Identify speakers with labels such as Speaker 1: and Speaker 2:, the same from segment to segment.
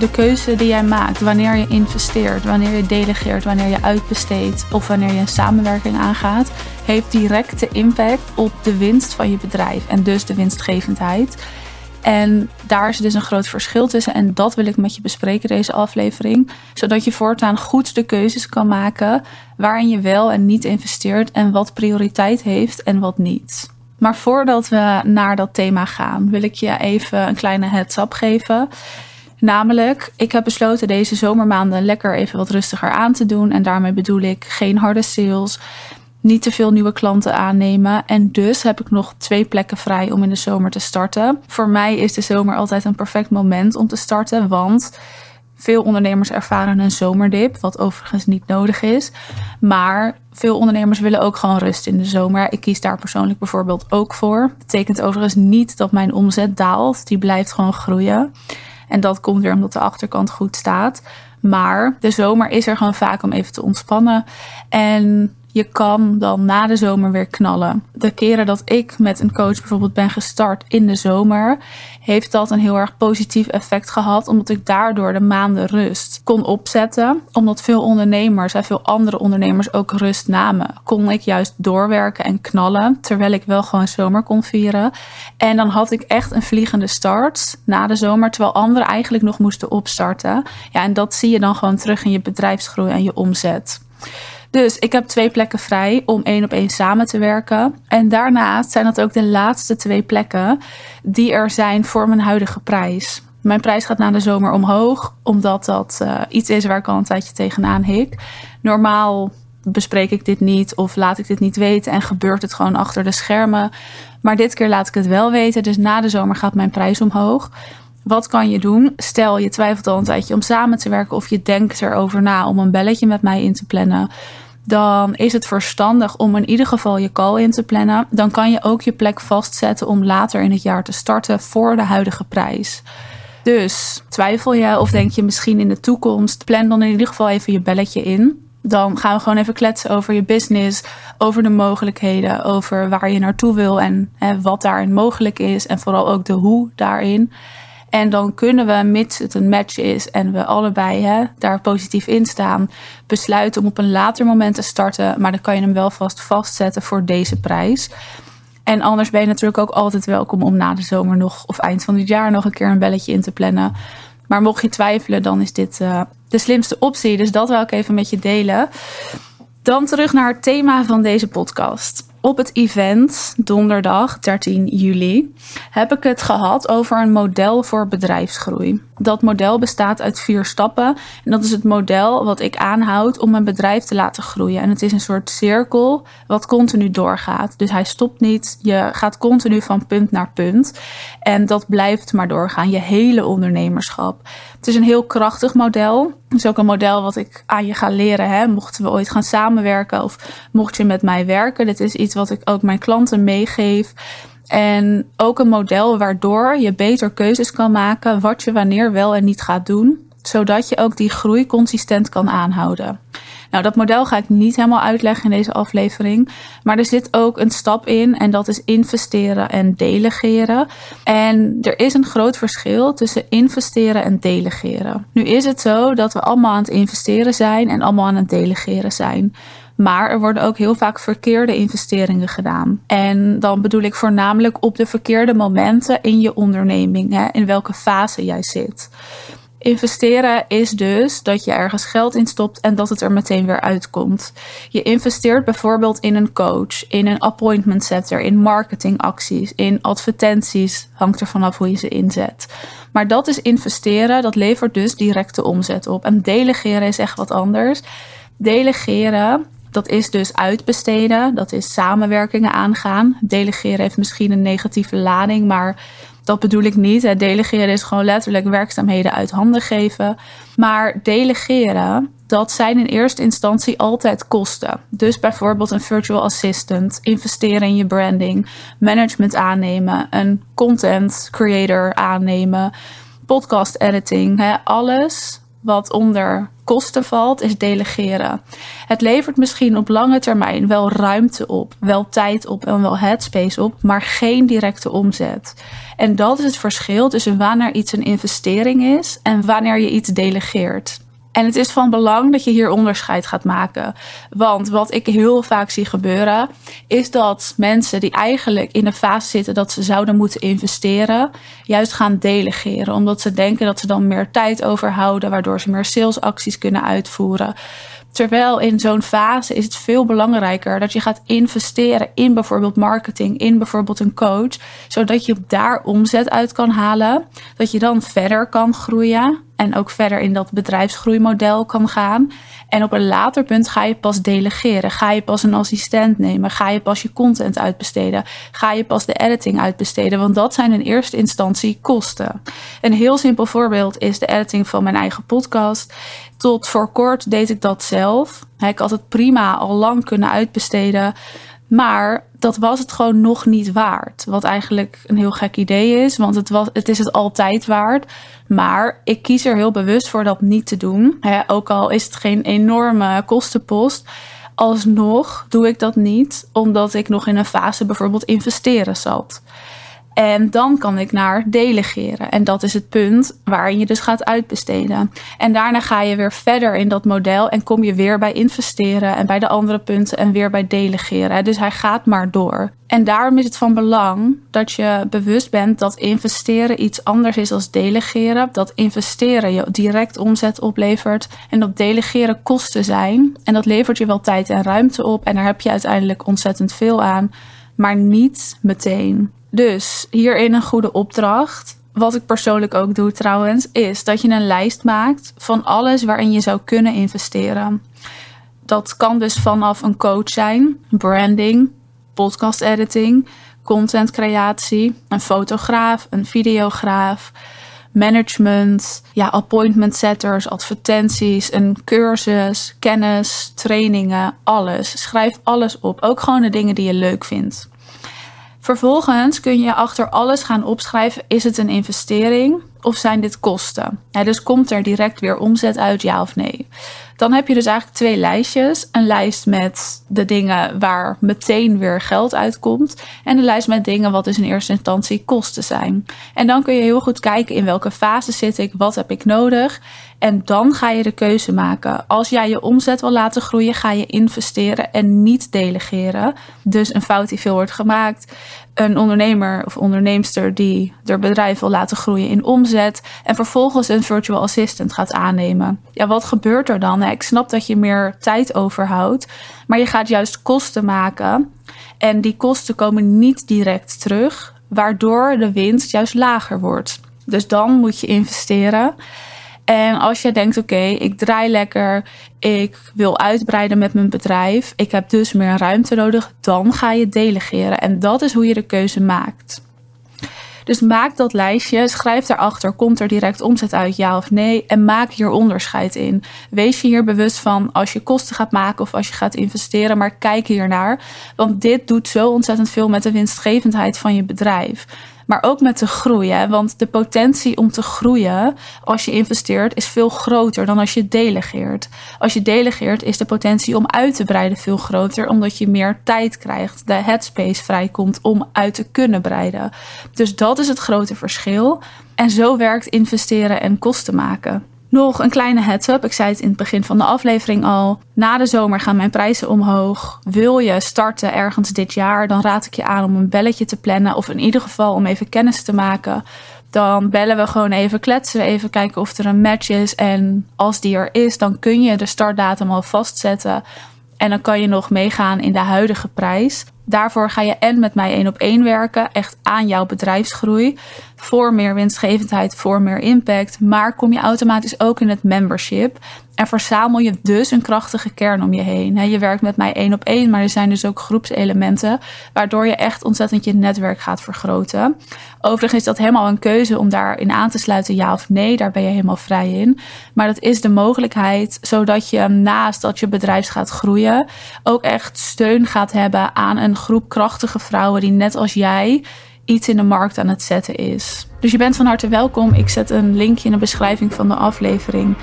Speaker 1: de keuze die jij maakt, wanneer je investeert, wanneer je delegeert, wanneer je uitbesteedt of wanneer je een samenwerking aangaat, heeft directe impact op de winst van je bedrijf en dus de winstgevendheid. En daar is dus een groot verschil tussen. En dat wil ik met je bespreken, deze aflevering. Zodat je voortaan goed de keuzes kan maken waarin je wel en niet investeert. En wat prioriteit heeft en wat niet. Maar voordat we naar dat thema gaan, wil ik je even een kleine heads-up geven. Namelijk, ik heb besloten deze zomermaanden lekker even wat rustiger aan te doen. En daarmee bedoel ik geen harde sales, niet te veel nieuwe klanten aannemen. En dus heb ik nog twee plekken vrij om in de zomer te starten. Voor mij is de zomer altijd een perfect moment om te starten, want veel ondernemers ervaren een zomerdip, wat overigens niet nodig is. Maar veel ondernemers willen ook gewoon rust in de zomer. Ik kies daar persoonlijk bijvoorbeeld ook voor. Betekent overigens niet dat mijn omzet daalt. Die blijft gewoon groeien. En dat komt weer omdat de achterkant goed staat. Maar de zomer is er gewoon vaak om even te ontspannen. En je kan dan na de zomer weer knallen. De keren dat ik met een coach bijvoorbeeld ben gestart in de zomer, heeft dat een heel erg positief effect gehad. Omdat ik daardoor de maanden rust kon opzetten. Omdat veel ondernemers en veel andere ondernemers ook rust namen, kon ik juist doorwerken en knallen. Terwijl ik wel gewoon zomer kon vieren. En dan had ik echt een vliegende start na de zomer. Terwijl anderen eigenlijk nog moesten opstarten. Ja, en dat zie je dan gewoon terug in je bedrijfsgroei en je omzet. Dus ik heb twee plekken vrij om één op één samen te werken. En daarnaast zijn dat ook de laatste twee plekken die er zijn voor mijn huidige prijs. Mijn prijs gaat na de zomer omhoog, omdat dat uh, iets is waar ik al een tijdje tegenaan hik. Normaal bespreek ik dit niet of laat ik dit niet weten en gebeurt het gewoon achter de schermen. Maar dit keer laat ik het wel weten, dus na de zomer gaat mijn prijs omhoog. Wat kan je doen? Stel je twijfelt al een tijdje om samen te werken of je denkt erover na om een belletje met mij in te plannen. Dan is het verstandig om in ieder geval je call in te plannen. Dan kan je ook je plek vastzetten om later in het jaar te starten voor de huidige prijs. Dus twijfel je of denk je misschien in de toekomst, plan dan in ieder geval even je belletje in. Dan gaan we gewoon even kletsen over je business, over de mogelijkheden, over waar je naartoe wil en hè, wat daarin mogelijk is. En vooral ook de hoe daarin. En dan kunnen we, mits het een match is en we allebei hè, daar positief in staan, besluiten om op een later moment te starten. Maar dan kan je hem wel vast vastzetten voor deze prijs. En anders ben je natuurlijk ook altijd welkom om na de zomer nog of eind van dit jaar nog een keer een belletje in te plannen. Maar mocht je twijfelen, dan is dit uh, de slimste optie. Dus dat wil ik even met je delen. Dan terug naar het thema van deze podcast op het event donderdag 13 juli heb ik het gehad over een model voor bedrijfsgroei. Dat model bestaat uit vier stappen en dat is het model wat ik aanhoud om mijn bedrijf te laten groeien. En het is een soort cirkel wat continu doorgaat. Dus hij stopt niet, je gaat continu van punt naar punt en dat blijft maar doorgaan, je hele ondernemerschap. Het is een heel krachtig model. Het is ook een model wat ik aan je ga leren. Hè? Mochten we ooit gaan samenwerken of mocht je met mij werken. Dit is iets wat ik ook mijn klanten meegeef. En ook een model waardoor je beter keuzes kan maken wat je wanneer wel en niet gaat doen. Zodat je ook die groei consistent kan aanhouden. Nou, dat model ga ik niet helemaal uitleggen in deze aflevering. Maar er zit ook een stap in en dat is investeren en delegeren. En er is een groot verschil tussen investeren en delegeren. Nu is het zo dat we allemaal aan het investeren zijn en allemaal aan het delegeren zijn. Maar er worden ook heel vaak verkeerde investeringen gedaan. En dan bedoel ik voornamelijk op de verkeerde momenten in je onderneming, hè, in welke fase jij zit. Investeren is dus dat je ergens geld in stopt en dat het er meteen weer uitkomt. Je investeert bijvoorbeeld in een coach, in een appointment setter, in marketingacties, in advertenties. Hangt er vanaf hoe je ze inzet. Maar dat is investeren, dat levert dus directe omzet op. En delegeren is echt wat anders. Delegeren dat is dus uitbesteden, dat is samenwerkingen aangaan. Delegeren heeft misschien een negatieve lading, maar dat bedoel ik niet. Delegeren is gewoon letterlijk werkzaamheden uit handen geven. Maar delegeren, dat zijn in eerste instantie altijd kosten. Dus bijvoorbeeld een virtual assistant, investeren in je branding, management aannemen, een content creator aannemen, podcast editing. Hè, alles wat onder kosten valt, is delegeren. Het levert misschien op lange termijn wel ruimte op, wel tijd op en wel headspace op, maar geen directe omzet. En dat is het verschil tussen wanneer iets een investering is en wanneer je iets delegeert. En het is van belang dat je hier onderscheid gaat maken. Want wat ik heel vaak zie gebeuren, is dat mensen die eigenlijk in de fase zitten dat ze zouden moeten investeren, juist gaan delegeren. Omdat ze denken dat ze dan meer tijd overhouden, waardoor ze meer salesacties kunnen uitvoeren. Terwijl in zo'n fase is het veel belangrijker dat je gaat investeren in bijvoorbeeld marketing, in bijvoorbeeld een coach, zodat je daar omzet uit kan halen, dat je dan verder kan groeien en ook verder in dat bedrijfsgroeimodel kan gaan. En op een later punt ga je pas delegeren. Ga je pas een assistent nemen. Ga je pas je content uitbesteden. Ga je pas de editing uitbesteden. Want dat zijn in eerste instantie kosten. Een heel simpel voorbeeld is de editing van mijn eigen podcast. Tot voor kort deed ik dat zelf. Ik had het prima al lang kunnen uitbesteden. Maar dat was het gewoon nog niet waard. Wat eigenlijk een heel gek idee is, want het, was, het is het altijd waard. Maar ik kies er heel bewust voor dat niet te doen. ook al is het geen enorme kostenpost. Alsnog doe ik dat niet, omdat ik nog in een fase bijvoorbeeld investeren zat. En dan kan ik naar delegeren. En dat is het punt waarin je dus gaat uitbesteden. En daarna ga je weer verder in dat model en kom je weer bij investeren en bij de andere punten en weer bij delegeren. Dus hij gaat maar door. En daarom is het van belang dat je bewust bent dat investeren iets anders is dan delegeren. Dat investeren je direct omzet oplevert en dat delegeren kosten zijn. En dat levert je wel tijd en ruimte op en daar heb je uiteindelijk ontzettend veel aan, maar niet meteen. Dus hierin een goede opdracht. Wat ik persoonlijk ook doe trouwens, is dat je een lijst maakt van alles waarin je zou kunnen investeren. Dat kan dus vanaf een coach zijn, branding, podcast editing, content creatie, een fotograaf, een videograaf, management, ja, appointment setters, advertenties, een cursus, kennis, trainingen, alles. Schrijf alles op, ook gewoon de dingen die je leuk vindt. Vervolgens kun je achter alles gaan opschrijven: is het een investering of zijn dit kosten? dus komt er direct weer omzet uit, ja of nee? Dan heb je dus eigenlijk twee lijstjes. Een lijst met de dingen waar meteen weer geld uitkomt. En een lijst met dingen wat dus in eerste instantie kosten zijn. En dan kun je heel goed kijken in welke fase zit ik, wat heb ik nodig. En dan ga je de keuze maken. Als jij je omzet wil laten groeien, ga je investeren en niet delegeren. Dus een fout die veel wordt gemaakt. Een ondernemer of onderneemster die haar bedrijf wil laten groeien in omzet. En vervolgens een virtual assistant gaat aannemen. Ja, wat gebeurt er dan? Ik snap dat je meer tijd overhoudt. Maar je gaat juist kosten maken. En die kosten komen niet direct terug. Waardoor de winst juist lager wordt. Dus dan moet je investeren. En als je denkt, oké, ik draai lekker, ik wil uitbreiden met mijn bedrijf, ik heb dus meer ruimte nodig, dan ga je delegeren. En dat is hoe je de keuze maakt. Dus maak dat lijstje, schrijf daarachter, komt er direct omzet uit, ja of nee? En maak hier onderscheid in. Wees je hier bewust van als je kosten gaat maken of als je gaat investeren, maar kijk hier naar. Want dit doet zo ontzettend veel met de winstgevendheid van je bedrijf maar ook met de groei. Hè? Want de potentie om te groeien als je investeert is veel groter dan als je delegeert. Als je delegeert is de potentie om uit te breiden veel groter, omdat je meer tijd krijgt, de headspace vrijkomt om uit te kunnen breiden. Dus dat is het grote verschil. En zo werkt investeren en kosten maken. Nog een kleine heads-up. Ik zei het in het begin van de aflevering al. Na de zomer gaan mijn prijzen omhoog. Wil je starten ergens dit jaar, dan raad ik je aan om een belletje te plannen. Of in ieder geval om even kennis te maken. Dan bellen we gewoon even, kletsen even, kijken of er een match is. En als die er is, dan kun je de startdatum al vastzetten. En dan kan je nog meegaan in de huidige prijs. Daarvoor ga je en met mij één op één werken, echt aan jouw bedrijfsgroei. Voor meer winstgevendheid, voor meer impact. Maar kom je automatisch ook in het membership. En verzamel je dus een krachtige kern om je heen. Je werkt met mij één op één, maar er zijn dus ook groepselementen. Waardoor je echt ontzettend je netwerk gaat vergroten. Overigens is dat helemaal een keuze om daarin aan te sluiten, ja of nee. Daar ben je helemaal vrij in. Maar dat is de mogelijkheid, zodat je naast dat je bedrijf gaat groeien, ook echt steun gaat hebben aan een groep krachtige vrouwen die net als jij iets in de markt aan het zetten is. Dus je bent van harte welkom. Ik zet een linkje in de beschrijving van de aflevering.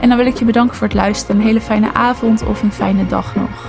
Speaker 1: En dan wil ik je bedanken voor het luisteren. Een hele fijne avond of een fijne dag nog.